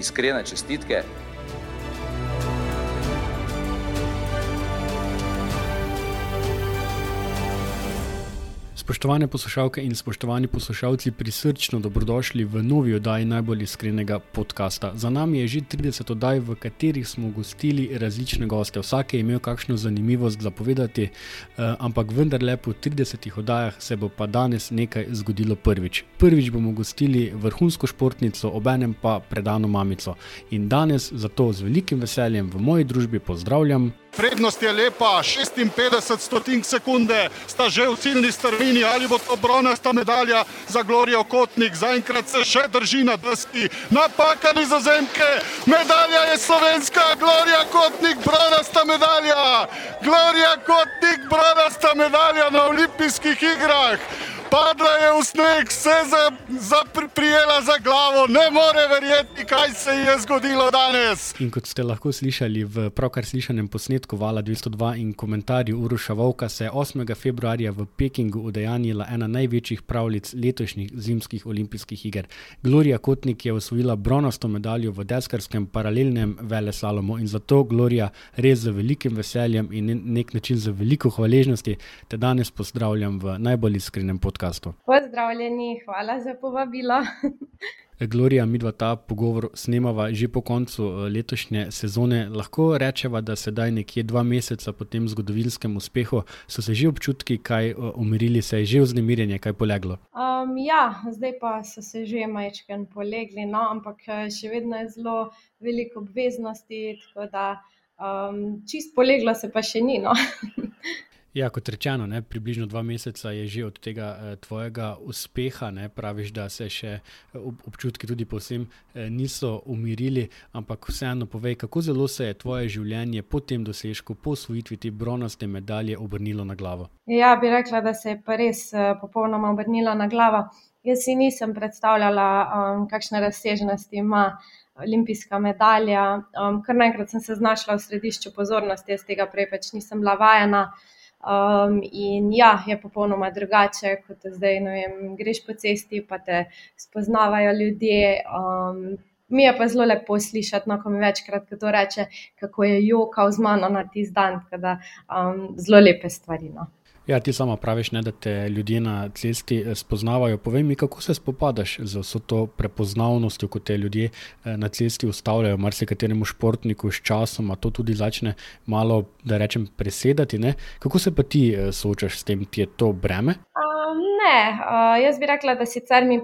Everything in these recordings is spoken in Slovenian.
Iskrene čestitke. Spoštovane poslušalke in spoštovani poslušalci, prisrčno dobrodošli v novi oddaji najbolj iskrenega podcasta. Za nami je že 30 oddaj, v katerih smo gostili različne goste. Vsak je imel kakšno zanimivost za povedati, eh, ampak vendarle po 30 oddajah se bo pa danes nekaj zgodilo prvič. Prvič bomo gostili vrhunsko športnico, obenem pa predano mamico. In danes zato z velikim veseljem v moji družbi pozdravljam. Prednost je lepa, 56 stotink sekunde sta že v ciljni strmini, ali bo to bronasta medalja za Glorijo Kotnik, zaenkrat se še drži na deski, napaka nizozemke, medalja je slovenska, Glorija Kotnik, bronasta medalja, Glorija Kotnik, bronasta medalja na olimpijskih igrah. Padla je v sneg, se je prijela za glavo, ne more verjeti, kaj se je zgodilo danes. In kot ste lahko slišali v pravkar slišanem posnetku Vala 202 in komentarju Uroša Vovka, se je 8. februarja v Pekingu udejanjila ena največjih pravljic letošnjih zimskih olimpijskih iger. Gloria Kotnik je osvojila bronasto medaljo v deskarskem paralelnem veleslalomu in zato Gloria res z velikim veseljem in nek način z veliko hvaležnosti te danes pozdravljam v najbolj iskrenem podkastu podkastu. Pozdravljeni, hvala za povabilo. Gloria, mi dva ta pogovor snemava že po koncu eh, letošnje sezone. Lahko rečemo, da sedaj, nekje dva meseca po tem zgodovinskem uspehu, so se že občutki kaj eh, umirili, se je že vznemirjenje kaj poleglo? Um, ja, zdaj pa so se že majčken polegli, no, ampak še vedno je zelo veliko obveznosti, tako da um, čist poleglo se pa še ni. No. Ja, kot rečeno, ne, približno dva meseca je že od tega eh, tvojega uspeha, ne, praviš, da se še eh, ob, občutki tudi povsem eh, niso umirili, ampak vseeno povej, kako zelo se je tvoje življenje po tem dosežku, po osvojitvi te bronaste medalje obrnilo na glavo. Ja, bi rekla, da se je pa res eh, popolnoma obrnilo na glavo. Jaz si nisem predstavljala, um, kakšne razsežnosti ima. Olimpijska medalja. Um, kar naenkrat sem se znašla v središču pozornosti, jaz tega prej pač nisem bila vajena. Um, in ja, je popolnoma drugače, kot zdaj, no vem, greš po cesti, pa te spoznavajo ljudje. Um, mi je pa zelo lepo slišati, no, ko mi večkrat to reče, kako je jokal z mano na tisti dan, da um, zelo lepe stvari. No. Ja, ti sama praviš, ne, da te ljudje na cesti eh, spoznavajo. Povej mi, kako se spopadaš z vso to prepoznavnostjo, ko te ljudje eh, na cesti ustavljajo, marsikateremu športniku s časom, a to tudi začne malo, da rečem, presedati. Ne? Kako se pa ti eh, soočaš s tem, ti je to breme? Um, ne, uh, jaz bi rekla, da sicer mi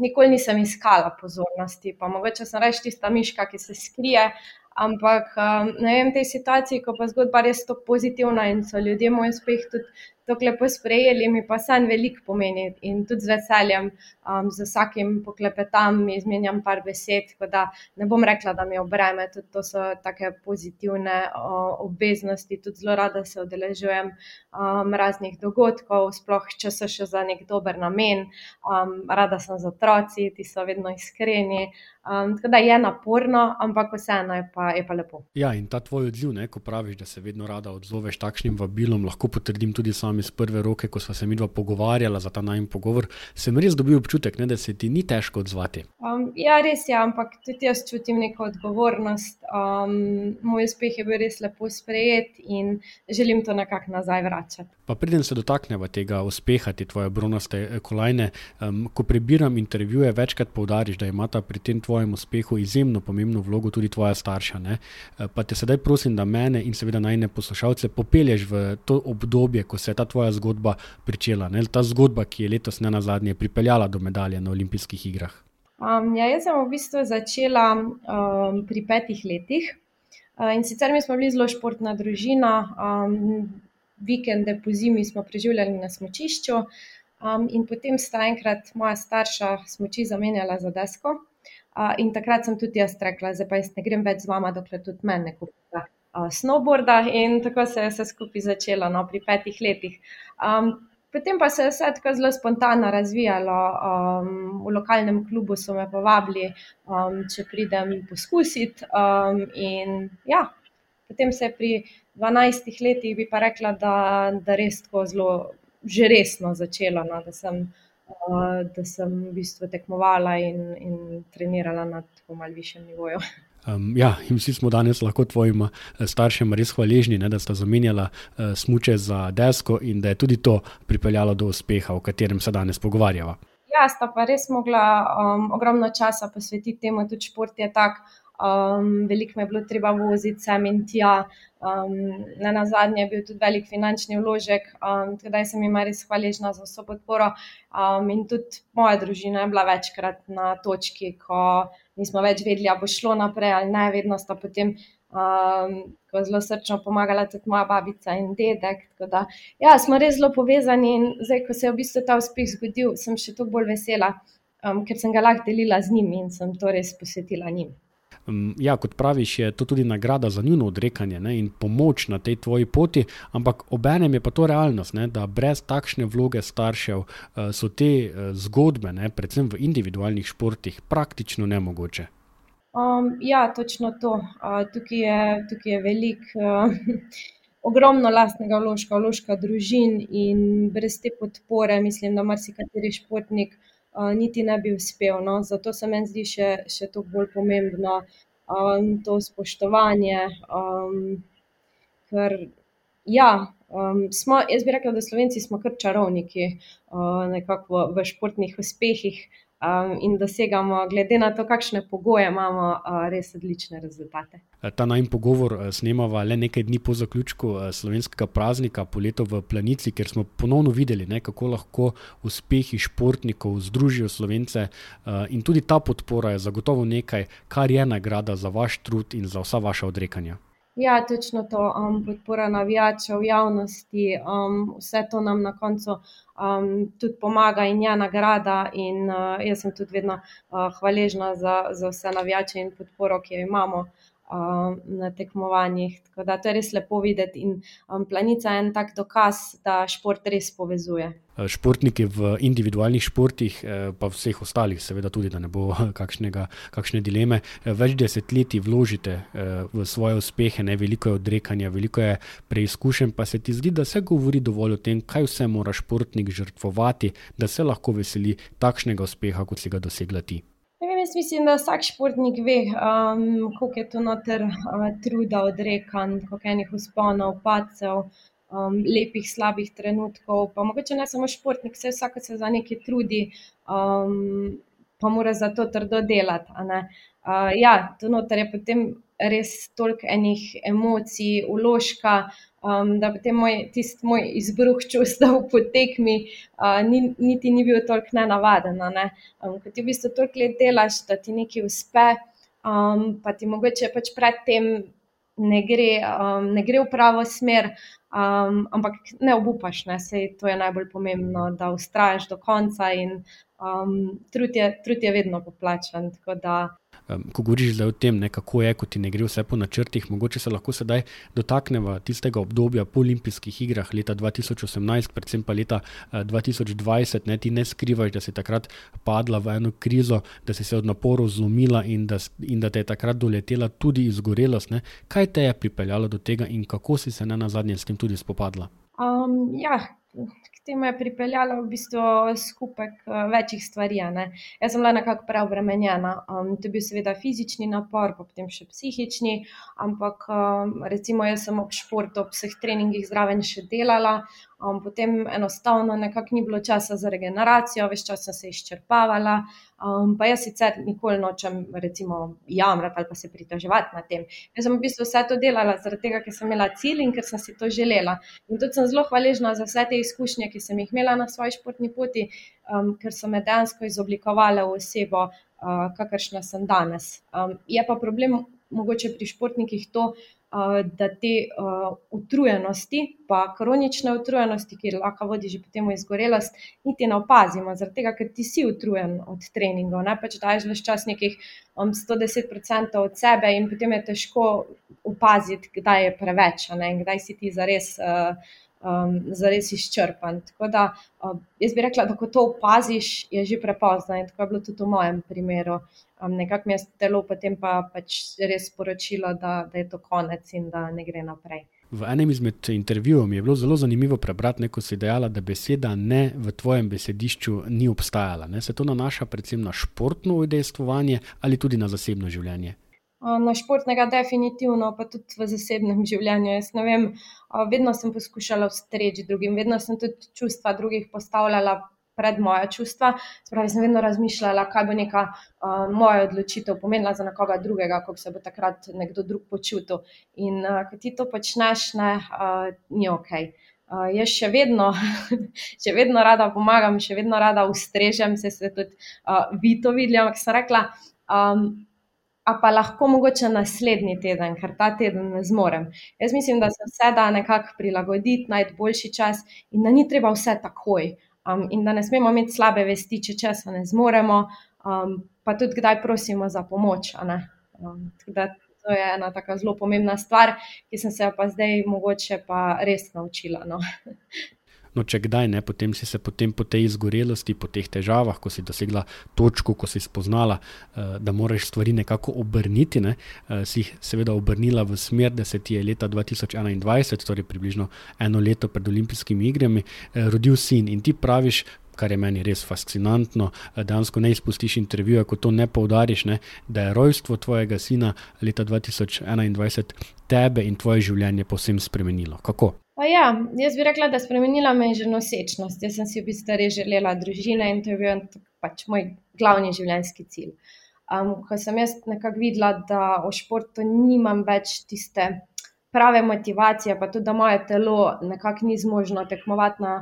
nikoli nisem iskala pozornosti, pa mogoče sem reči tista miška, ki se skrije. Ampak ne vem, v tej situaciji, ko pa zgodba res to pozitivna in so ljudje moj uspeh tudi tako lepo sprejeli, mi pa sanj veliko pomeni in tudi z veseljem um, z vsakim poklepetam izmenjam par besed. Tako da ne bom rekla, da mi je obreme, tudi to so take pozitivne o, obveznosti, tudi zelo rada se udeležujem um, raznih dogodkov, sploh če so še za nek dober namen. Um, rada sem z otroci, ti so vedno iskreni. Um, tako da je naporno, ampak vseeno je pa, je pa lepo. Ja, in ta tvoj odziv, ne, ko praviš, da se vedno rada odzoveš takšnim vabilom, lahko potrdim tudi sam iz prve roke, ko smo se mi dva pogovarjala za ta najmen pogovor, sem res dobil občutek, ne, da se ti ni težko odzvati. Um, ja, res je, ampak tudi jaz čutim neko odgovornost. Um, moj uspeh je bil res lepo sprejet in želim to nekako nazaj vračati. Pa preden se dotaknemo tega uspeha, te tvoje bronaste eh, kolajne, um, ko prebiram intervjuje, večkrat poudariš, da imata pri tem tvojem uspehu izjemno pomembno vlogo tudi tvoja starša. Ne? Eh, pa te sedaj prosim, da mene in seveda najne poslušalce popelješ v to obdobje, ko se je ta tvoja zgodba pričela. Ne? Ta zgodba, ki je letos ne na zadnje pripeljala do medalje na olimpijskih igrah. Um, ja, jaz sem v bistvu začela um, pri petih letih. In sicer mi smo bili zelo športna družina, um, vikende po zimi smo preživljali na smočišču, um, in potem sta enkrat moja starša smoči zamenjala za desko. Uh, in takrat sem tudi jaz rekla, jaz ne grem več z vama, dokler tudi meni ne kupite uh, snowboarda. In tako se je vse skupaj začelo no, pri petih letih. Um, potem pa se je vse tako zelo spontano razvijalo. Um, v lokalnem klubu so me povabili, um, če pridem poskusiti. Um, in ja, potem se pri 12 letih, bi pa rekla, da, da res tako zelo že resno začelo. No, da, sem, uh, da sem v bistvu tekmovala in, in trenirala na tako malce višjem nivoju. Um, ja, in vsi smo danes lahko tvojim staršem res hvaležni, ne, da sta zamenjala uh, smuče za desko in da je tudi to pripeljalo do uspeha, o katerem se danes pogovarjava. Ja, sta pa res mogla um, ogromno časa posvetiti temu, tudi šport je tak. Um, veliko me je bilo treba voziti sem in tja, um, na, na zadnje je bil tudi velik finančni vložek, um, da sem jim res hvaležna za vso podporo. Um, in tudi moja družina je bila večkrat na točki, ko nismo več vedeli, ali bo šlo naprej ali ne, vedno sta potem. Um, zelo srčno pomagala tudi moja babica in dedek. Da, ja, smo res zelo povezani in zdaj, ko se je v bistvu ta uspeh zgodil, sem še toliko bolj vesela, um, ker sem ga lahko delila z njimi in sem to res posvetila njim. Ja, kot praviš, je to tudi nagrada za njuno odrekanje ne, in pomoč na tej tvoji poti, ampak obenem je pa to realnost, ne, da brez takšne vloge staršev uh, so te uh, zgodbe, ne, predvsem v individualnih športih, praktično nemogoče. Um, ja, točno to. Uh, tukaj je, tukaj je velik, uh, ogromno lastnega vložka, vložka družin in brez te podpore, mislim, da marsikateri športnik niti ne bi uspel. No. Zato se meni zdi še, še toliko bolj pomembno um, to spoštovanje. Um, ker, ja, um, smo, jaz bi rekel, da Slovenci smo kar čarovniki uh, v, v športnih uspehih. Um, in dosegamo, glede na to, kakšne pogoje imamo, uh, res odlične rezultate. Ta najmen pogovor eh, snemava le nekaj dni po zaključku eh, slovenskega praznika, poleto v Planici, kjer smo ponovno videli, ne, kako lahko uspehi športnikov združijo slovence. Eh, in tudi ta podpora je zagotovo nekaj, kar je nagrada za vaš trud in za vsa vaša odrekanja. Ja, točno to. Um, podpora navijačev, javnosti, um, vse to nam na koncu um, tudi pomaga in je nagrada. In, uh, jaz sem tudi vedno uh, hvaležna za, za vse navijače in podporo, ki jo imamo um, na tekmovanjih. Tako da to je res lepo videti in um, planica je en tak dokaz, da šport res povezuje. Eh, športniki v individualnih športih, eh, pa vseh ostalih, seveda tudi, da ne bo kakšnega, kakšne dileme, eh, več desetletij vložite v svoje uspehe, ne veliko je odrekanja, veliko je preizkušenj, pa se ti zdi, da se govori dovolj o tem, kaj vse mora športnik žrtvovati, da se lahko veseli takšnega uspeha, kot si ga dosegla ti. Jaz mislim, da vsak športnik ve, um, koliko je to noter uh, truda, odrekan, koliko enih usponov, pacev, um, lepih, slabih trenutkov. Pa mogoče ne samo športnik, vse vsak se za nekaj trudi, um, pa mora za to trdo delati. Uh, ja, to noter je potem res toliko enih emocij, uložka um, da potem moj, tisti moj izbruh čustev po tekmi uh, ni, niti ni bil toliko nenavaden. Ne? Um, ko ti v bistvu toliko let delaš, da ti nekaj uspe, um, pa ti mogoče pač predtem ne gre, um, ne gre v pravo smer. Um, ampak ne obupaš, ne? Sej, to je najbolj pomembno, da ustraješ do konca, in um, trud, je, trud je vedno poplačen. Tako da ko govoriš o tem, ne, kako je, ko ti ne gre vse po načrtih, mogoče se lahko sedaj dotaknemo tistega obdobja po olimpijskih igrah leta 2018, predvsem pa leta 2020. Ne, ti ne skrivaš, da si takrat padla v eno krizo, da si se od naporov zlomila in da, in da te je takrat doletela tudi izgorelost. Ne. Kaj te je pripeljalo do tega in kako si se na zadnje s tem tudi spopadla? Um, ja, temu je pripeljalo v bistvu skupek uh, večjih stvari. Ne. Jaz sem bila nekako preobremenjena. Um, to je bil seveda fizični napor, pa potem še psihični, ampak um, recimo jaz sem ob športu, ob vseh treningih zraven še delala, Um, potem enostavno nekako ni bilo časa za regeneracijo, več časa sem se izčrpavala. Um, pa jaz sicer nikoli nočem, recimo, jamrati ali pa se pritoževati na tem. Jaz sem v bistvu vse to delala zaradi tega, ker sem imela cilj in ker sem si to želela. In tudi sem zelo hvaležna za vse te izkušnje, ki sem jih imela na svoji športni poti, um, ker so me dejansko izoblikovale v osebo, uh, kakršna sem danes. Um, je pa problem mogoče pri športnikih to, da te utrujenosti, pa kronične utrujenosti, ki lahko vodi že potem v izgorelost, niti ne opazimo, zaradi tega, ker ti si utrujen od treningov, ne pač daješ več čas nekih 110% od sebe in potem je težko opaziti, kdaj je preveč, ne, in kdaj si ti zares um, zares izčrpan. Tako da um, jaz bi rekla, da ko to opaziš, je že prepozno in tako je bilo tudi v mojem primeru. Um, nekako mi je telo potem pa pač res sporočilo, da, da je to konec in da ne gre naprej. V enem izmed intervjujev mi je bilo zelo zanimivo prebrati, ko si dejala, da beseda ne v tvojem besedišču ni obstajala. Ne? Se to nanaša predvsem na športno udejstvovanje ali tudi na zasebno življenje? Na športnega, definitivno, pa tudi v zasebnem življenju. Jaz ne vem, vedno sem poskušala ustreči drugim, vedno sem tudi čustva drugih postavljala pred moja čustva. Spravi sem vedno razmišljala, kaj bo neka uh, moja odločitev pomenila za nekoga drugega, kako se bo takrat nekdo drug počutil. In uh, ko ti to počneš, ne, uh, ni ok. Uh, jaz še vedno, še vedno rada pomagam, še vedno rada ustrežem, se se tudi uh, vi to videli, ampak sem rekla, um, a pa lahko mogoče naslednji teden, ker ta teden ne zmorem. Jaz mislim, da se vse da nekako prilagoditi, najti boljši čas in da ni treba vse takoj. Um, in da ne smemo imeti slabe vesti, če česa ne zmoremo, um, pa tudi kdaj prosimo za pomoč. Um, to je ena tako zelo pomembna stvar, ki sem se pa zdaj mogoče pa res naučila. No. No, če kdaj ne, potem si se potem po tej izgorelosti, po teh težavah, ko si dosegla točko, ko si spoznala, uh, da moraš stvari nekako obrniti, ne, uh, si jih seveda obrnila v smer, da se ti je leta 2021, torej približno eno leto pred olimpijskimi igrami, uh, rodil sin in ti praviš. Kar je meni res fascinantno, dejansko ne izpustiš intervjuja, ko to ne poudariš, ne, da je rojstvo tvojega sina leta 2021 tebe in tvoje življenje povsem spremenilo. Kako? Pa ja, jaz bi rekla, da spremenila me je že nosečnost. Jaz sem si v bistvu res želela družine in to je bil pač moj glavni življenjski cilj. Um, ko sem jaz nekako videla, da v športu nimam več tiste prave motivacije, pa tudi da moje telo nekako ni zmožno tekmovati na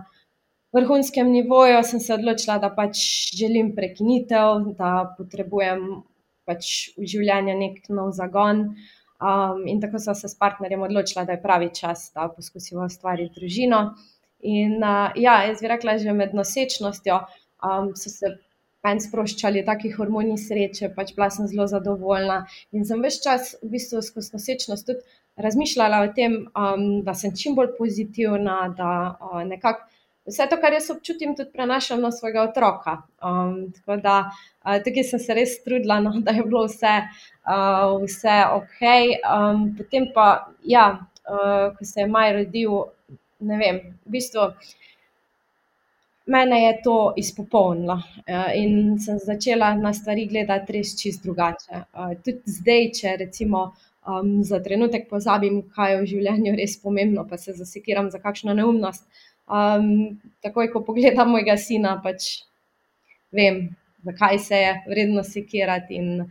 vrhunskem nivoju, sem se odločila, da pač želim prekinitev, da potrebujem pač v življenju nek nov zagon. Um, in tako so se s partnerjem odločila, da je pravi čas, da poskusimo ustvariti družino. In uh, ja, jaz bi rekla, že med nosečnostjo um, so se meni sproščali taki hormoni sreče, pač bila sem zelo zadovoljna. In sem več čas v bistvu skozi nosečnost tudi razmišljala o tem, um, da sem čim bolj pozitivna, da uh, nekako vse to, kar jaz občutim, tudi prenašam na svojega otroka. Um, tako da uh, tukaj sem se res trudila, no, da je bilo vse, uh, vse ok. Um, potem pa, ja, uh, ko se je maj rodil, ne vem, v bistvu. Mene je to izpopolnilo in sem začela na stvari gledati res čist drugače. Tudi zdaj, če recimo um, za trenutek pozabim, kaj je v življenju res pomembno, pa se zasekiram za kakšno neumnost, Um, takoj, ko pogledam mojega sina, pač vem, zakaj se je vredno sekirati in uh,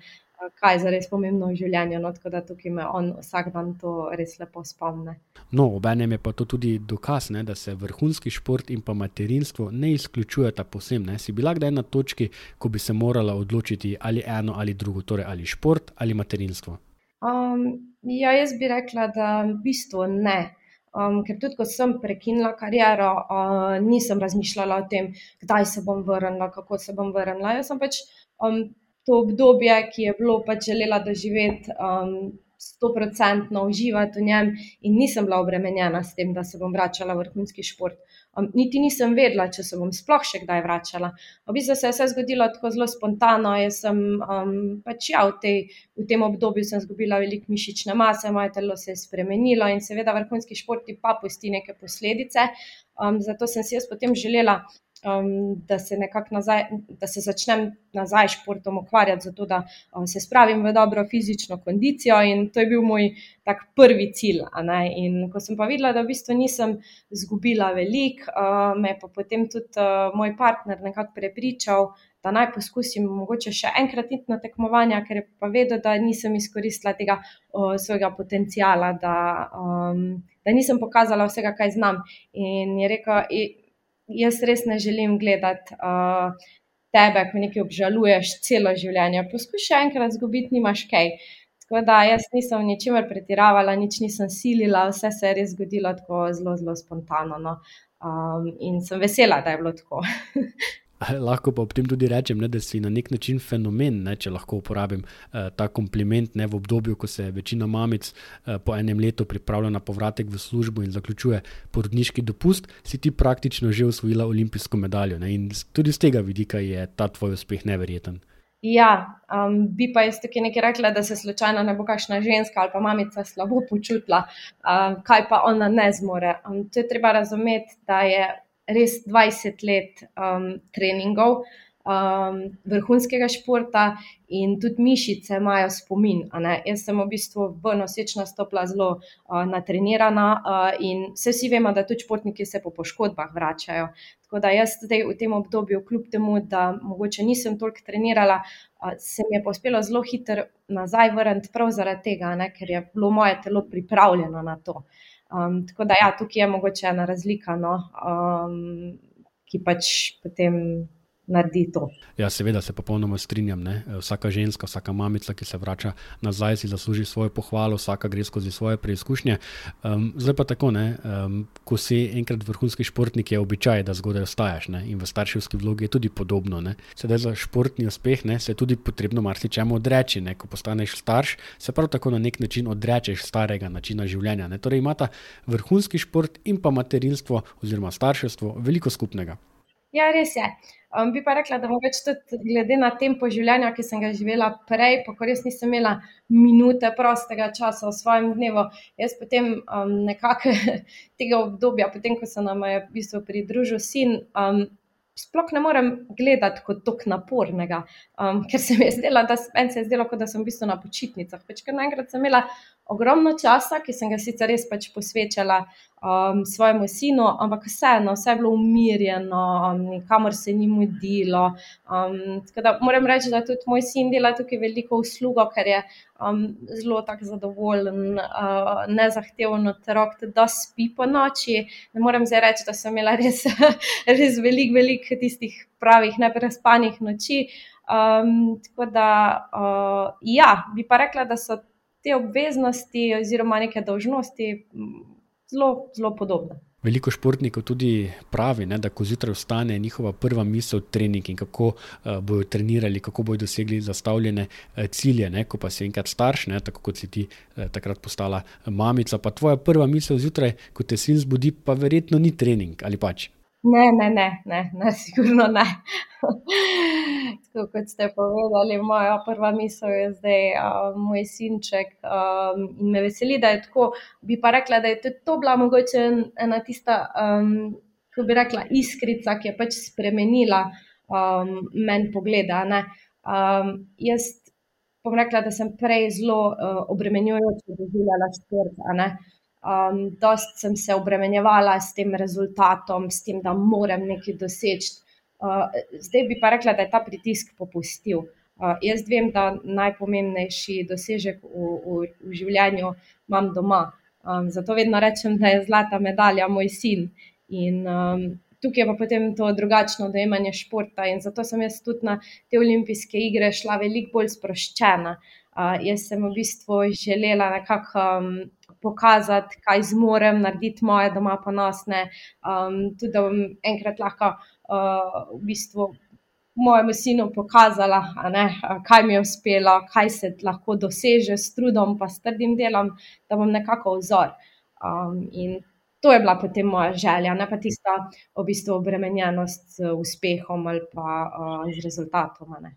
kaj je zares pomembno v življenju. No, tako da tukaj me on vsak dan to res lepo spomne. No, obenem je pa to tudi dokaz, ne, da se vrhunski šport in pa materinstvo ne izključujeta posebno. Si bila kdaj na točki, ko bi se morala odločiti ali eno ali drugo, torej ali šport ali materinstvo? Um, ja, jaz bi rekla, da v bistvu ne. Um, ker tudi, ko sem prekinila kariero, uh, nisem razmišljala o tem, kdaj se bom vrnila, kako se bom vrnila. Jaz sem pač um, to obdobje, ki je bilo pač želela doživeti. Um, stoprocentno uživati v njem, in nisem bila obremenjena s tem, da se bom vračala v vrhunski šport. Um, niti nisem vedela, če se bom sploh še kdaj vračala. V bistvu se je vse zgodilo tako zelo spontano. Jaz sem um, pač ja, v, tej, v tem obdobju izgubila veliko mišične mase, moje telo se je spremenilo in seveda vrhunski šport pa pusti neke posledice. Um, zato sem si jaz potem želela um, da se nekako nazaj, da se začnem nazaj s športom ukvarjati, zato da um, se spravim v dobro fizično kondicijo. In to je bil moj tak prvi cilj. In ko sem pa videla, da v bistvu nisem izgubila veliko, uh, me je pa potem tudi uh, moj partner nekako prepričal. Da naj poskusim mogoče še enkrat iti na tekmovanja, ker je pa vedel, da nisem izkoristila tega o, svojega potencijala, da, um, da nisem pokazala vsega, kaj znam. In je rekel, jaz res ne želim gledati uh, tebe, ko nekaj obžaluješ celo življenje. Poskušaj enkrat zgubiti, nimaš kaj. Tako da jaz nisem ničemer pretiravala, nič nisem silila, vse se je res zgodilo tako zelo, zelo spontano. No. Um, in sem vesela, da je bilo tako. Lahko pa ob tem tudi rečem, ne, da si na nek način fenomen, ne, če lahko uporabim uh, ta kompliment ne, v obdobju, ko se večina mamic uh, po enem letu pripravlja na povratek v službo in zaključuje porodniški dopust, si ti praktično že osvojila olimpijsko medaljo. Ne, in tudi z tega vidika je ta tvoj uspeh neverjeten. Ja, um, bi pa jaz tukaj nekaj rekla, da se slučajno ne bo kakšna ženska ali pa mamica slabo počutila, um, kaj pa ona ne zmore. Um, to je treba razumeti, da je res 20 let um, treningov, um, vrhunskega športa in tudi mišice imajo spomin. Jaz sem v bistvu v nosečna stopla zelo uh, natrenirana uh, in vsi vemo, da tudi športniki se po poškodbah vračajo. Tako da jaz zdaj v tem obdobju, kljub temu, da mogoče nisem toliko trenirala, uh, se mi je pa uspelo zelo hitro nazaj vrniti prav zaradi tega, ne, ker je bilo moje telo pripravljeno na to. Um, tako da, ja, tukaj je mogoče ena razlika, no, um, ki pač potem naredi to. Ja, seveda se popolnoma strinjam. Ne? Vsaka ženska, vsaka mamica, ki se vrača nazaj, si zasluži svojo pohvalo, vsaka gre skozi svoje preizkušnje. Um, zdaj pa tako, um, ko si enkrat vrhunski športnik, je običaj, da zgodaj ostajaš ne? in v starševski vlogi je tudi podobno. Ne? Sedaj za športni uspeh ne? se je tudi potrebno marsičemu odreči. Ne? Ko postaneš starš, se prav tako na nek način odrečeš starega načina življenja. Ne? Torej imata vrhunski šport in pa materinstvo oziroma starševstvo veliko skupnega. Ja, res je. Um, bi pa rekla, da mogoče tudi glede na tempo življenja, ki sem ga živela prej, pa ko res nisem imela minute prostega časa v svojem dnevu, jaz potem um, nekako tega obdobja, potem ko se nam je v bistvu pridružil sin, um, sploh ne morem gledati kot tok napornega, um, ker se mi je zdelo, da, se je zdelo, da sem v bistvu na počitnicah. Pač, ker naenkrat sem imela ogromno časa, ki sem ga sicer res pač posvečala um, svojemu sinu, ampak vseeno, vse je bilo umirjeno, um, nikamor se ni mudilo. Um, da, moram reči, da tudi moj sin dela tukaj veliko uslugo, ker je um, zelo tako zadovoljen, uh, nezahtevno otrok, da spi po noči. Ne morem zdaj reči, da sem imela res, res veliko, veliko tistih pravih, neprespanih noči. Um, tako da, uh, ja, bi pa rekla, da so te obveznosti oziroma neke dožnosti zelo, zelo podobne. Veliko športnikov tudi pravi, ne, da ko zjutraj vstane, je njihova prva misel trening in kako uh, bodo trenirali, kako bodo dosegli zastavljene uh, cilje. Ne, ko pa si enkrat starš, ne, tako kot si ti uh, takrat postala mamica, pa tvoja prva misel zjutraj, ko te sin zbudi, pa verjetno ni trening ali pač. Ne, ne, ne, ne, ne sigurno ne. Tako kot ste povedali, moja prva misel je zdaj uh, moj sinček um, in me veseli, da je tako. Bi pa rekla, da je to bila mogoče ena tista, um, ko bi rekla, iskrica, ki je pač spremenila um, meni pogleda. Um, jaz bom rekla, da sem prej zelo uh, obremenjujoče doživljala šport. Um, dost sem se obremenjevala s tem rezultatom, s tem, da moram nekaj doseči. Uh, zdaj bi pa rekla, da je ta pritisk popustil. Uh, jaz vem, da najpomembnejši dosežek v, v, v življenju imam doma. Um, zato vedno rečem, da je zlata medalja moj sin. In um, tukaj je pa potem to drugačno dojemanje športa. In zato sem jaz tudi na te olimpijske igre šla veliko bolj sproščena. Uh, jaz sem v bistvu želela nekako. Um, pokazati, kaj zmorem narediti moje doma ponosne. Um, tudi da bom enkrat lahko uh, v bistvu mojemu sinu pokazala, ne, kaj mi je uspelo, kaj se lahko doseže s trudom, pa s trdim delom, da bom nekako vzor. Um, in to je bila potem moja želja, ne pa tista v bistvu obremenjenost z uspehom ali pa uh, z rezultatom. Ne.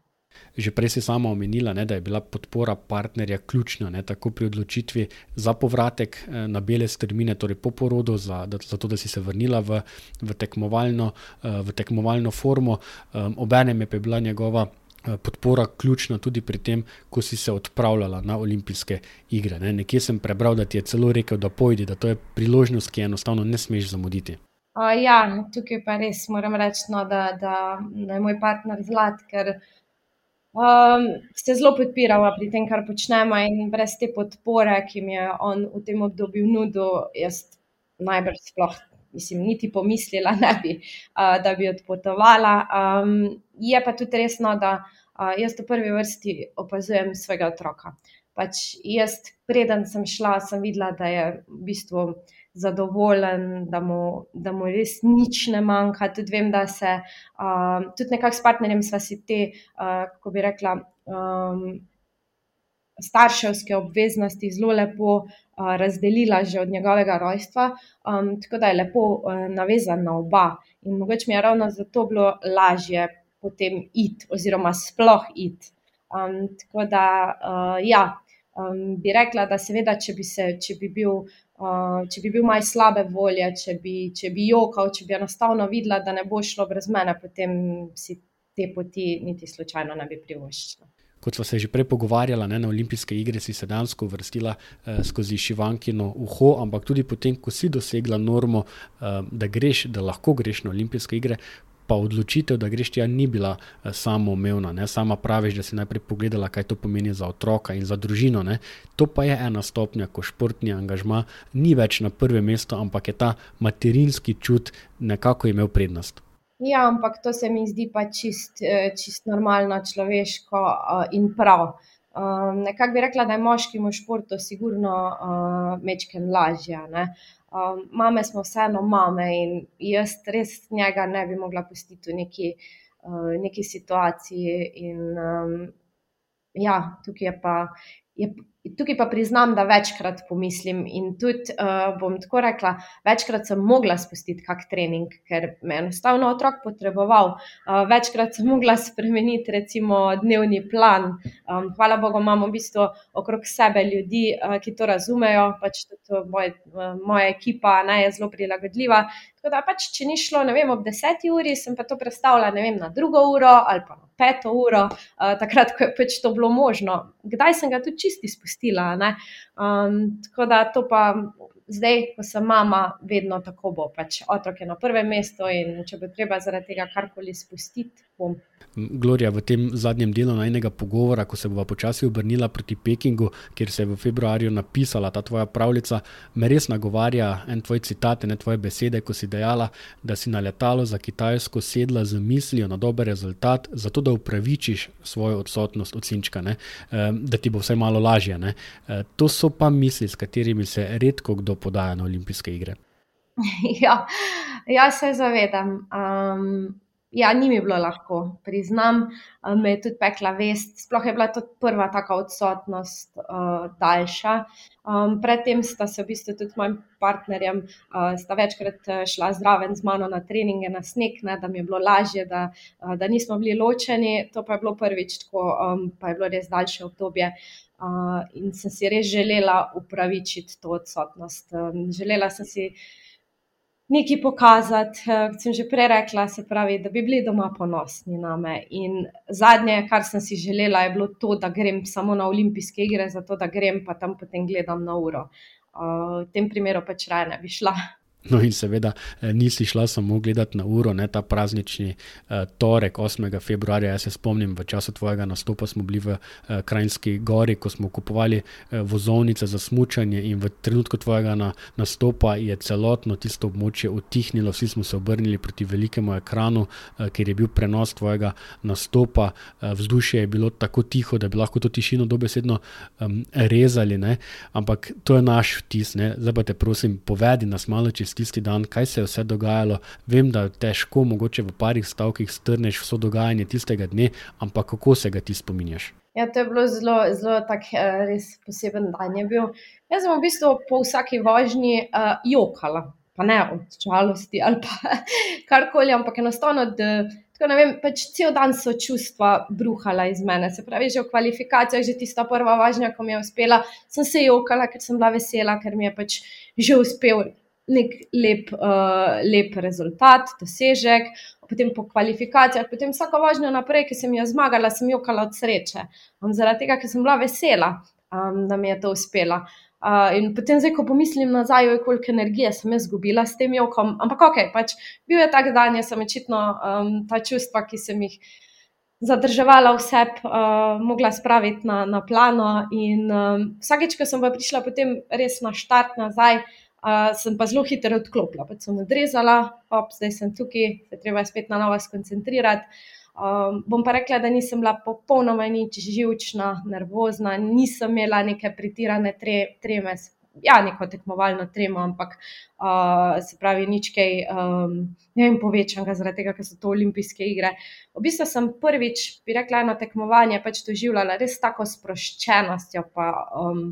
Že prej si sama omenila, ne, da je bila podpora partnerja ključna, ne, tako pri odločitvi za povratek eh, na bele strmine, torej po porodu, za, da, za to, da si se vrnila v, v, tekmovalno, eh, v tekmovalno formo. Obenem je bila njegova eh, podpora ključna tudi pri tem, ko si se odpravljala na olimpijske igre. Ne. Nekje sem prebral, da ti je celo rekel, da pojdi, da to je priložnost, ki je enostavno ne smeš zamuditi. Uh, ja, tukaj pa res moram reči, no, da, da, da je moj partner zlat, ker um, se zelo podpiramo pri tem, kar počnemo, in brez te podpore, ki mi je on v tem obdobju nudil, jaz najbrž sploh. Mislim, niti pomislila ne bi, uh, da bi odpotovala. Um, je pa tudi resno, da uh, jaz v prvi vrsti opazujem svojega otroka. Pač jaz, preden sem šla, sem videla, da je v bistvu zadovoljen, da mu, da mu res nič ne manjka. Tudi vem, da se um, tudi nekako s partnerjem sva si te, uh, kako bi rekla, um, starševske obveznosti zelo lepo uh, razdelila že od njegovega rojstva, um, tako da je lepo uh, navezan na oba. In mogoče mi je ravno zato bilo lažje potem iti, oziroma sploh iti. Um, tako da, uh, ja, um, bi rekla, da seveda, če bi, se, če bi bil Uh, če bi bil maj slabe volje, če bi, če bi jokal, če bi enostavno videla, da ne bo šlo brez mene, potem si te poti niti slučajno ne bi privoščila. Kot smo se že prej pogovarjali, na olimpijske igre si se dejansko vrstila eh, skozi šivankino uho, ampak tudi potem, ko si dosegla normo, eh, da greš, da lahko greš na olimpijske igre, pa odločitev, da greš tja, ni bila eh, samo umevna. Ne? Sama praviš, da si najprej pogledala, kaj to pomeni za otroka in za družino. Ne? To pa je ena stopnja, ko športni angažma ni več na prvem mestu, ampak je ta materinski čut nekako imel prednost. Ja, ampak to se mi zdi pa čist, eh, čist normalno, človeško eh, in prav. Um, nekako bi rekla, da je moškim v športu sigurno uh, mečken lažje. Um, mame smo vseeno mame in jaz res njega ne bi mogla pustiti v neki, uh, neki situaciji. In, um, ja, tukaj je pa, je, Tukaj pa priznam, da večkrat pomislim in tudi uh, bom tako rekla, večkrat sem mogla spustiti kak trening, ker me enostavno otrok potreboval. Uh, večkrat sem mogla spremeniti recimo dnevni plan. Um, hvala Bogu, imamo v bistvu okrog sebe ljudi, uh, ki to razumejo, pač tudi moj, uh, moja ekipa ne, je zelo prilagodljiva. Tako da pač, če ni šlo, ne vem, ob deseti uri, sem pa to predstavila, ne vem, na drugo uro ali pa na peto uro, uh, takrat, ko je pač to bilo možno. Kdaj sem ga tudi čisti spustila. Um, tako da to pa zdaj, ko sem mama, vedno tako bo. Pač otrok je na prvem mestu in če bo treba zaradi tega karkoli spustiti, bom. Gloria, v tem zadnjem delu najnega pogovora, ko se bova počasi obrnila proti Pekingu, kjer se je v februarju napisala ta tvoja pravljica, me res nagovarja en tvoj citat, ne tvoje besede, ko si dejala, da si na letalo za Kitajsko sedla z mislijo na dober rezultat, zato da upravičiš svojo odsotnost od Sinčka, ne? da ti bo vse malo lažje. Ne? E, to so pa misli, s katerimi se redko kdo podaja na olimpijske igre. Ja, jaz se zavedam. Um, ja, ni mi bilo lahko, priznam, me je tudi pekla vest. Sploh je bila to prva taka odsotnost, uh, daljša. Um, predtem sta se v bistvu tudi mojim partnerjem, uh, sta večkrat šla zraven z mano na treninge na sneg, ne, da mi je bilo lažje, da, uh, da nismo bili ločeni. To pa je bilo prvič, tako um, pa je bilo res daljše obdobje. Uh, in sem si res želela upravičiti to odsotnost. Um, želela sem si nekaj pokazati, eh, kot sem že prej rekla, se pravi, da bi bili doma ponosni na me. In zadnje, kar sem si želela, je bilo to, da grem samo na olimpijske igre, zato da grem pa tam potem gledam na uro. Uh, v tem primeru pač raje ne bi šla. No, in seveda eh, nisi šla samo gledati na uro, ne ta praznični uh, torek, 8. februarja. Jaz se spomnim, v času tvojega nastopa smo bili v uh, Krajinski gori, ko smo kupovali uh, vozovnice za smutanje, in v trenutku tvojega na, nastopa je celotno tisto območje utihnilo, vsi smo se obrnili proti velikemu ekranu, uh, ker je bil prenos tvojega nastopa. Uh, vzdušje je bilo tako tiho, da bi lahko to tišino dobesedno um, rezali, ne? ampak to je naš vtis. Zdaj pa te prosim, povedi nas malo čez tisti dan, kaj se je vse dogajalo. Vem, da težko, mogoče v parih stavkih strneš vso dogajanje tistega dne, ampak kako se ga ti spominjaš? Ja, to je bilo zelo, zelo tak, eh, res poseben dan. Jaz sem v bistvu po vsaki vožnji uh, jokala, pa ne od žalosti ali pa karkoli, ampak enostavno. Tako, vem, pač cel dan so čustva bruhala iz mene. Se pravi, že v kvalifikacijah, že tista prva važnja, ko mi je uspela, sem se jokala, ker sem bila vesela, ker mi je pač že uspel nek lep, uh, lep rezultat, dosežek, potem po kvalifikacijah, potem vsako važno naprej, ki sem jo zmagala, sem jokala od sreče. Um, zaradi tega, ker sem bila vesela, um, da mi je to uspelo. Uh, in potem, zdaj, ko pomislim nazaj, koliko energije sem izgubila s tem jokom, ampak ok, pač bil je tak dan, jaz sem očitno um, ta čustva, ki sem jih zadrževala vse, uh, mogla spraviti na, na plano. In um, vsakeč, ko sem pa prišla potem res na štart nazaj, uh, Sem pa zelo hitro odklopila, pa sem odrezala, op, zdaj sem tukaj, se treba spet na novo skoncentrirati. Um, bom pa rekla, da nisem bila popolnoma nič živčna, nervozna, nisem imela neke pretirane tre, treme, ja, neko tekmovalno tremo, ampak uh, se pravi, nič kaj um, ne vem, povečanega, zaradi tega, ker so to olimpijske igre. V bistvu sem prvič, bi rekla, eno tekmovanje pač doživljala res tako sproščenostjo, pa um,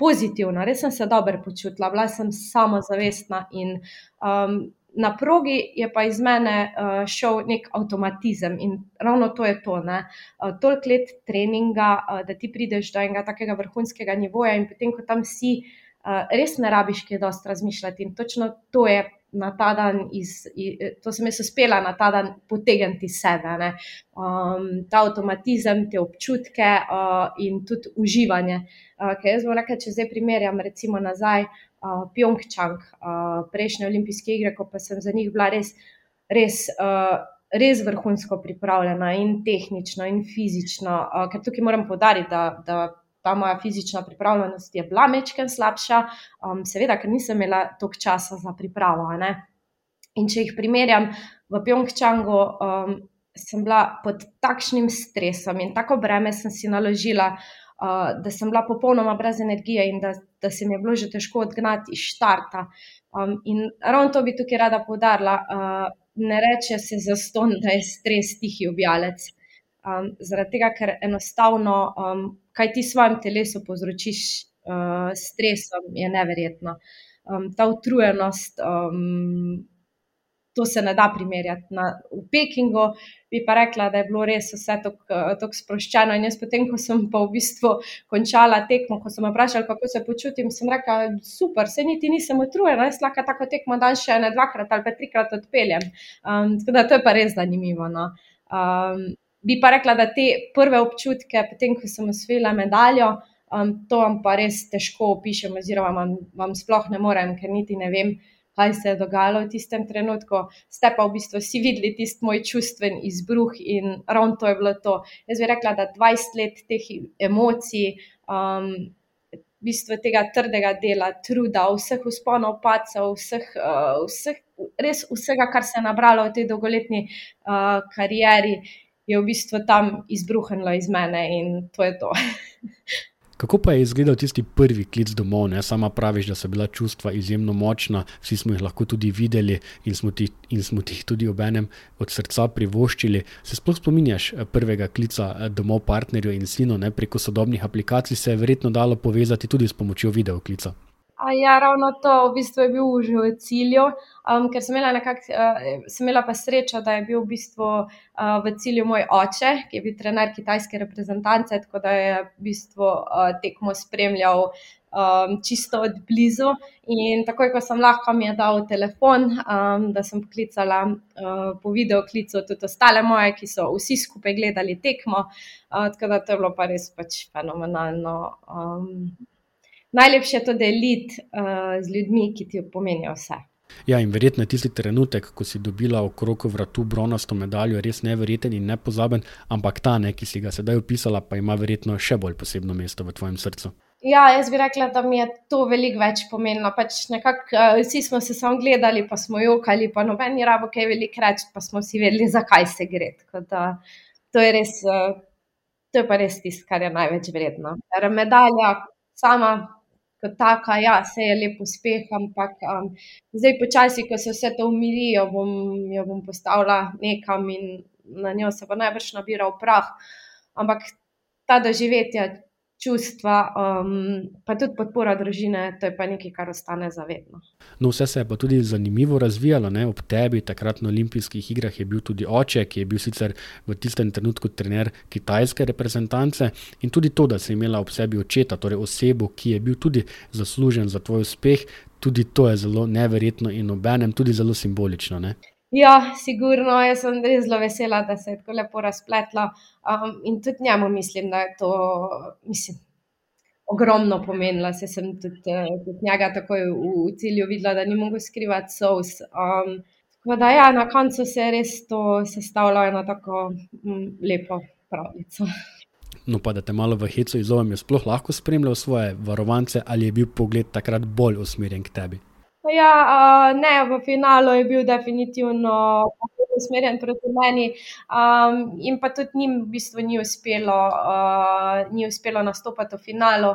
pozitivno, res sem se dobro počutila, bila sem samozavestna in um, na progi je pa iz mene uh, šel nek avtomatizem in ravno to je to. Uh, Toliko let treninga, uh, da ti prideš do enega takega vrhunskega nivoja in potem, ko tam si, uh, res ne rabiš kaj dosti razmišljati in točno to je. Na ta dan, iz, to sem jaz uspela na ta dan potegniti sebe, um, ta avtomatizem, te občutke uh, in tudi uživanje. Uh, ker jaz bom rekel, če zdaj primerjam, recimo nazaj, uh, Pjongčang, uh, prejšnje olimpijske igre, ko pa sem za njih bila res, res, uh, res vrhunsko pripravljena in tehnično in fizično. Uh, ker tukaj moram podariti, da, da ta moja fizična pripravljenost je bila mečken slabša, um, seveda, ker nisem imela toliko časa za pripravo. In če jih primerjam v Pjongčangu. Um, Sem bila pod takšnim stresom in tako breme sem si naložila, uh, da sem bila popolnoma brez energije in da, da se mi je bilo že težko odgnati iz štarta. Um, in ravno to bi tukaj rada povdarila. Uh, ne reče se za ston, da je stres tihi objavljalec. Um, zaradi tega, ker enostavno, um, kaj ti svojem telesu povzročiš uh, stresom, je neverjetno. Um, ta utrujenost, um, to se ne da primerjati. Na, v Pekingu bi pa rekla, da je bilo res vse tako sproščeno. In jaz, potem, ko sem pa v bistvu končala tekmo, ko sem vprašala, kako se počutim, sem rekla, super, se niti nisem utrujena, jaz lahko tako tekmo dan še ne dvakrat ali pa trikrat odpeljem. Um, tako da to je pa res zanimivo. No. Um, bi pa rekla, da te prve občutke, potem, ko sem osvojila medaljo. Um, to vam pa res težko opišem, oziroma vam, vam sploh ne morem, ker niti ne vem, kaj se je dogajalo v tistem trenutku, ste pa v bistvu vsi videli tisti moj čustven izbruh in ravno to je bilo to. Jaz bi rekla, da 20 let teh emocij, um, v bistvu tega trdega dela, truda, vseh usponov, pacov, vseh, uh, vseh, res vsega, kar se je nabralo v tej dolgoletni uh, karieri. Je v bistvu tam izbruhnilo iz mene, in to je to. Kako pa je izgledal tisti prvi klic domov? Ne? Sama praviš, da so bila čustva izjemno močna, vsi smo jih lahko tudi videli in smo ti, in smo ti tudi ob enem od srca privoščili. Se sploh spominjaš eh, prvega klica eh, domov partnerju in sinu, ne? preko sodobnih aplikacij se je verjetno dalo povezati tudi s pomočjo videoklica. Ja, ravno to v bistvu je bil že v cilju, um, ker sem imela, nekak, uh, sem imela pa srečo, da je bil v bistvu uh, v cilju moj oče, ki je bil trener kitajske reprezentance, tako da je v bistvu uh, tekmo spremljal um, čisto od blizu. In takoj, ko sem lahko, mi je dal telefon, um, da sem poklicala uh, po videoklicu tudi ostale moje, ki so vsi skupaj gledali tekmo. Uh, tako da to je bilo pa res pač fenomenalno. Um, najlepše je to deliti uh, z ljudmi, ki ti pomenijo vse. Ja, in verjetno je tisti trenutek, ko si dobila okrog vratu bronasto medaljo, res neverjeten in nepozaben, ampak ta, ne, ki si ga sedaj opisala, pa ima verjetno še bolj posebno mesto v tvojem srcu. Ja, jaz bi rekla, da mi je to veliko več pomenilo. Pač nekak, uh, vsi smo se samo gledali, pa smo jokali, pa noben je rabo kaj veliko reči, pa smo si vedeli, zakaj se gre. Da, to je res, uh, to je pa res tisto, kar je največ vredno. Medalja sama kot taka, ja, se je lep uspeh, ampak um, zdaj počasi, ko se vse to umiri, jo bom, jo bom postavila nekam in na njo se bo najbrž nabiral prah. Ampak ta doživetje, čustva, um, pa tudi podpora družine, to je pa nekaj, kar ostane zavedno. No, vse se je pa tudi zanimivo razvijalo. Ne? Ob tebi, takrat na olimpijskih igrah, je bil tudi oče, ki je bil sicer v tistem trenutku trener kitajske reprezentance. In tudi to, da si imela ob sebi očeta, torej osebo, ki je bil tudi zaslužen za tvoj uspeh, tudi to je zelo neverjetno in obenem tudi zelo simbolično. Ne? Ja, sigurno, jaz sem res zelo vesela, da se je tako lepo razpletlo. Um, in tudi njemu mislim, da je to mislim, ogromno pomenilo. Se sem tudi, eh, tudi njega takoj v, v cilju videla, da ni mogel skrivati sous. Um, tako da, ja, na koncu se je res to sestavljalo eno tako um, lepo pravljico. No, pa da te malo v hecu izovem, je sploh lahko spremljal svoje varovance ali je bil pogled takrat bolj usmerjen k tebi? Ja, ne, v finalu je bil definitivno usmerjen proti meni. Um, in pa tudi njim v bistvu ni uspelo, uh, ni uspelo nastopati v finalu.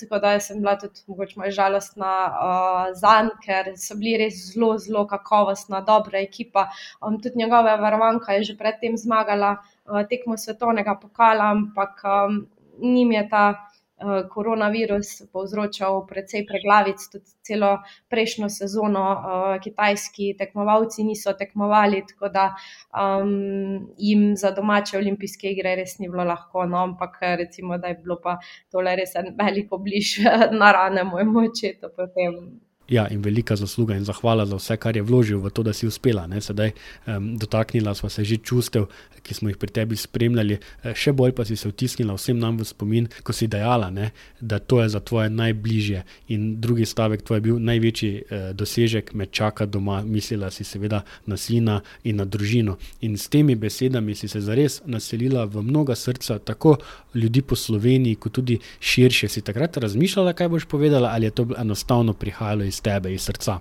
Tako da sem bila tudi mogoče malo žalostna uh, za njim, ker so bili res zelo, zelo kakovostna, dobra ekipa. Um, tudi njegova varovanka je že predtem zmagala uh, tekmo svetovnega pokala, ampak um, njim je ta. Eh, koronavirus povzročal precej preglavic, tudi celo prejšnjo sezono uh, kitajski tekmovalci niso tekmovali, tako da um, jim za domače olimpijske igre res ni bilo lahko. No, ampak recimo, da je bilo pa tole res en veliko bliž na rane mojemu očetu potem. Ja, in velika zasluga in zahvala za vse, kar je vložil v to, da si uspela. Ne? Sedaj um, dotaknila smo se že čustev, ki smo jih pri tebi spremljali, e, še bolj pa si se vtisnila vsem nam v spomin, ko si dejala, ne? da to je za tvoje najbližje. In drugi stavek, tvoj je bil največji eh, dosežek, me čaka doma, mislila si seveda na sina in na družino. In s temi besedami si se zares naselila v mnoga srca, tako ljudi po Sloveniji, kot tudi širše. Si takrat razmišljala, kaj boš povedala, ali je to enostavno prihajalo iz iz tebe, iz srca?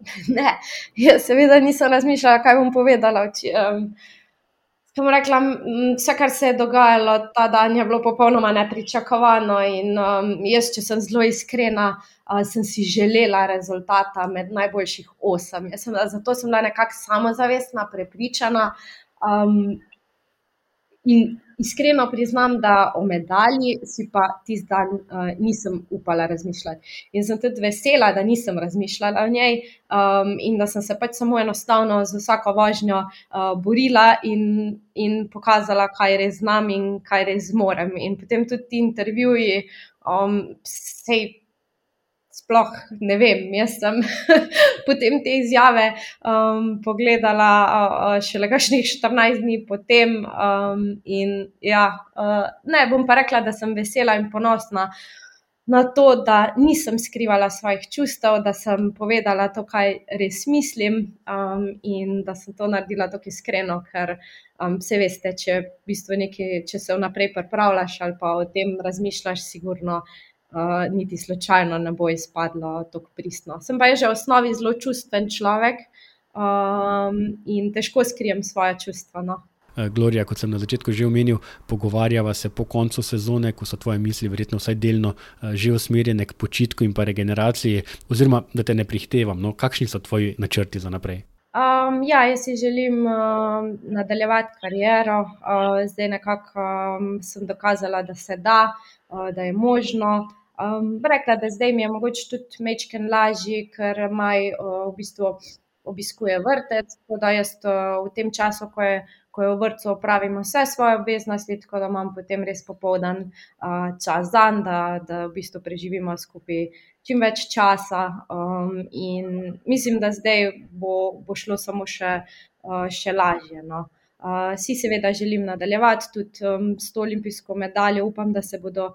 Ne, jaz seveda nisem razmišljala, kaj bom povedala. Sem um, rekla, vse, kar se je dogajalo ta dan, je bilo popolnoma nepričakovano. In um, jaz, če sem zelo iskrena, uh, sem si želela rezultata med najboljših osem. Sem, zato sem bila nekako samozavestna, prepričana. Um, in iskreno priznam, da o medalji si pa tisti dan uh, nisem upala razmišljati. In sem tudi vesela, da nisem razmišljala o njej um, in da sem se pač samo enostavno z vsako vožnjo uh, borila in, in pokazala, kaj res znam in kaj res zmorem. In potem tudi ti intervjuji, um, sej sploh ne vem. Jaz sem potem te izjave um, pogledala uh, šele kakšnih 14 dni potem. Um, in ja, uh, ne bom pa rekla, da sem vesela in ponosna. Na to, da nisem skrivala svojih čustev, da sem povedala to, kaj res mislim, um, in da sem to naredila tako iskreno, ker um, vse veste, če, v bistvu nekaj, če se vnaprej pripravljaš ali pa o tem razmišljaš, sigurno uh, uh, niti slučajno ne bo izpadlo tako pristno. Sem pa že v osnovi zelo čustven človek um, in težko skrijem svoje čustva. No. Eh, Gloria, kot sem na začetku že omenil, pogovarjava se po koncu sezone, ko so tvoje misli verjetno vsaj delno eh, že usmerjene k počitku in pa regeneraciji, oziroma da te ne prihtevam. No, kakšni so tvoji načrti za naprej? Um, ja, jaz si želim uh, nadaljevati kariero. Uh, zdaj nekako um, sem dokazala, da se da, uh, da je možno. Um, rekla, da zdaj mi je mogoče tudi mečken lažji, ker maj uh, v bistvu obiskuje vrtec, tako da jaz uh, v tem času, ko je, ko je v vrtu, opravim vse svoje obveznosti, tako da imam potem res popoldan uh, čas dan, da, da v bistvu preživimo skupaj čim več časa. Um, in mislim, da zdaj bo, bo šlo samo še, uh, še lažje. No. Uh, si seveda želim nadaljevati tudi um, s to olimpijsko medaljo, upam, da se bodo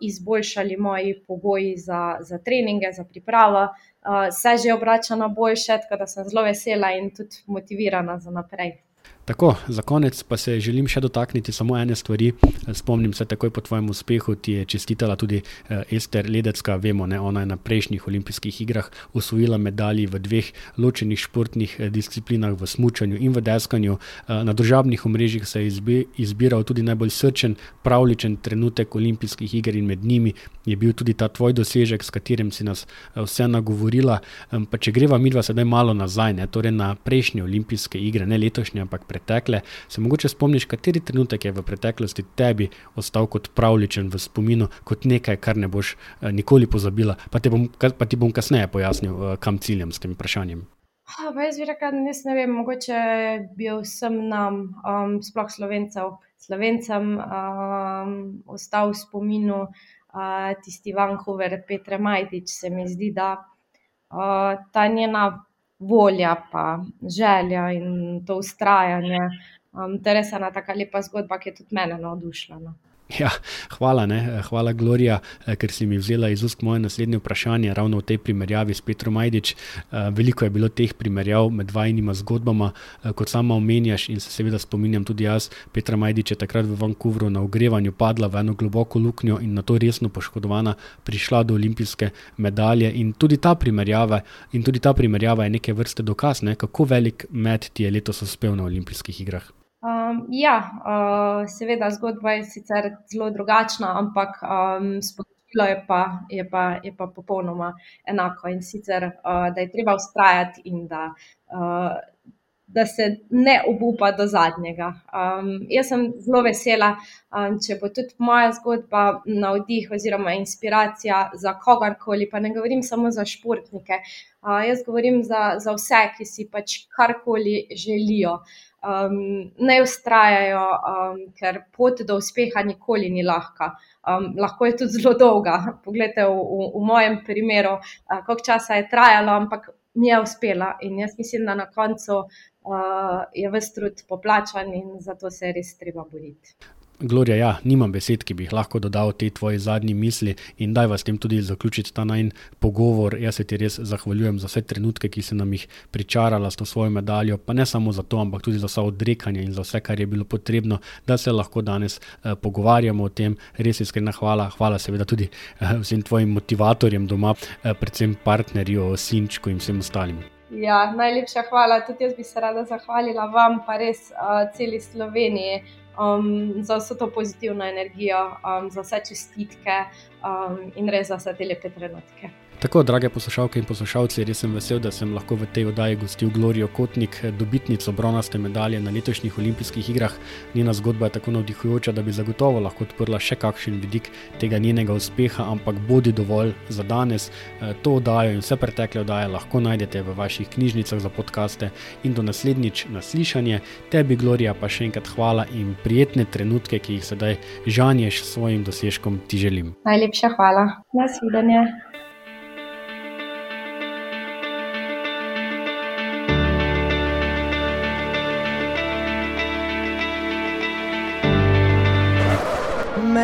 izboljšali moji pogoji za, za treninge, za pripravo. Uh, se že obrača na boljše, tako da sem zelo vesela in tudi motivirana za naprej. Tako, za konec pa se želim še dotakniti samo ene stvari. Spomnim se, takoj po tvojem uspehu ti je čestitala tudi eh, Ester Ledecka. Vemo, da ona je na prejšnjih olimpijskih igrah osvojila medalji v dveh ločenih športnih eh, disciplinah, v smutku in v deskanju. Eh, na državnih omrežjih se je izbiral tudi najbolj srčen, pravličen trenutek olimpijskih iger in med njimi je bil tudi ta tvoj dosežek, s katerim si nas vse nagovorila. Pa če greva midva sedaj malo nazaj, ne, torej na prejšnje olimpijske igre, ne letošnje, ampak pred pretekle, se mogoče spomniš, kateri trenutek je v preteklosti tebi ostal kot pravličen v spominu, kot nekaj, kar ne boš eh, nikoli pozabila. Pa, bom, pa ti bom kasneje pojasnil, eh, kam ciljem s tem vprašanjem. Pa jaz bi rekel, da ne vem, mogoče bi vsem nam, um, sploh slovencev, slovencem, um, ostal v spominu uh, tisti Vancouver, Petra Majdič. Se mi zdi, da uh, ta njena volja, pa želja in to ustrajanje. Um, to je ena tako lepa zgodba, ki je tudi mene navdušila. No. Ja, hvala, ne? hvala, Gloria, eh, ker si mi vzela iz ust moje naslednje vprašanje, ravno v tej primerjavi s Petrom Majdič. Eh, veliko je bilo teh primerjav med vajnima zgodbama, eh, kot sama omenjaš, in se seveda spominjam tudi jaz. Petra Majdič je takrat v Vancouvru na ogrevanju padla v eno globoko luknjo in na to resno poškodovana prišla do olimpijske medalje. In tudi ta primerjava, tudi ta primerjava je neke vrste dokaz, ne? kako velik med ti je letos uspel na olimpijskih igrah. Um, ja, uh, seveda, zgodba je sicer zelo drugačna, ampak um, sporočilo je pa, je, pa, je pa popolnoma enako. In sicer, uh, da je treba ustrajati in da, uh, da se ne obupa do zadnjega. Um, jaz sem zelo vesela, um, če bo tudi moja zgodba navdih oziroma inspiracija za kogarkoli, pa ne govorim samo za športnike. Uh, jaz govorim za, za vse, ki si pač karkoli želijo um, ne ustrajajo, um, ker pot do uspeha nikoli ni lahka. Um, lahko je tudi zelo dolga. Poglejte, v, v, v mojem primeru, uh, koliko časa je trajalo, ampak mi je uspela in jaz mislim, da na koncu uh, je vse trud poplačan in zato se je res treba boriti. Gloria, ja, nimam besed, ki bi jih lahko dodal te tvoje zadnje misli in daj vas tem tudi zaključiti ta najn pogovor. Jaz se ti res zahvaljujem za vse trenutke, ki si nam jih pričarala s to svojo medaljo, pa ne samo za to, ampak tudi za vse odrekanje in za vse, kar je bilo potrebno, da se lahko danes eh, pogovarjamo o tem. Res iskrena hvala, hvala seveda tudi eh, vsem tvojim motivatorjem doma, eh, predvsem partnerju, Sinčku in vsem ostalim. Ja, najlepša hvala. Tudi jaz bi se rada zahvalila vam, pa res uh, celi Sloveniji um, za vso to pozitivno energijo, um, za vse čestitke um, in res za vse te lepe trenutke. Tako, drage poslušalke in poslušalci, res sem vesel, da sem lahko v tej oddaji gostil Glorijo Kotnik, dobitnico bronaste medalje na letošnjih olimpijskih igrah. Njena zgodba je tako navdihujoča, da bi zagotovo lahko odprla še kakšen vidik tega njenega uspeha, ampak bodi dovolj za danes. E, to oddajo in vse pretekle oddaje lahko najdete v vaših knjižnicah za podkaste in do naslednjič naslišanje. Tebi, Glorija, pa še enkrat hvala in prijetne trenutke, ki jih sedaj žanješ s svojim dosežkom, ti želim. Najlepša hvala. Nasvidenje.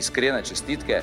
Iskrene čestitke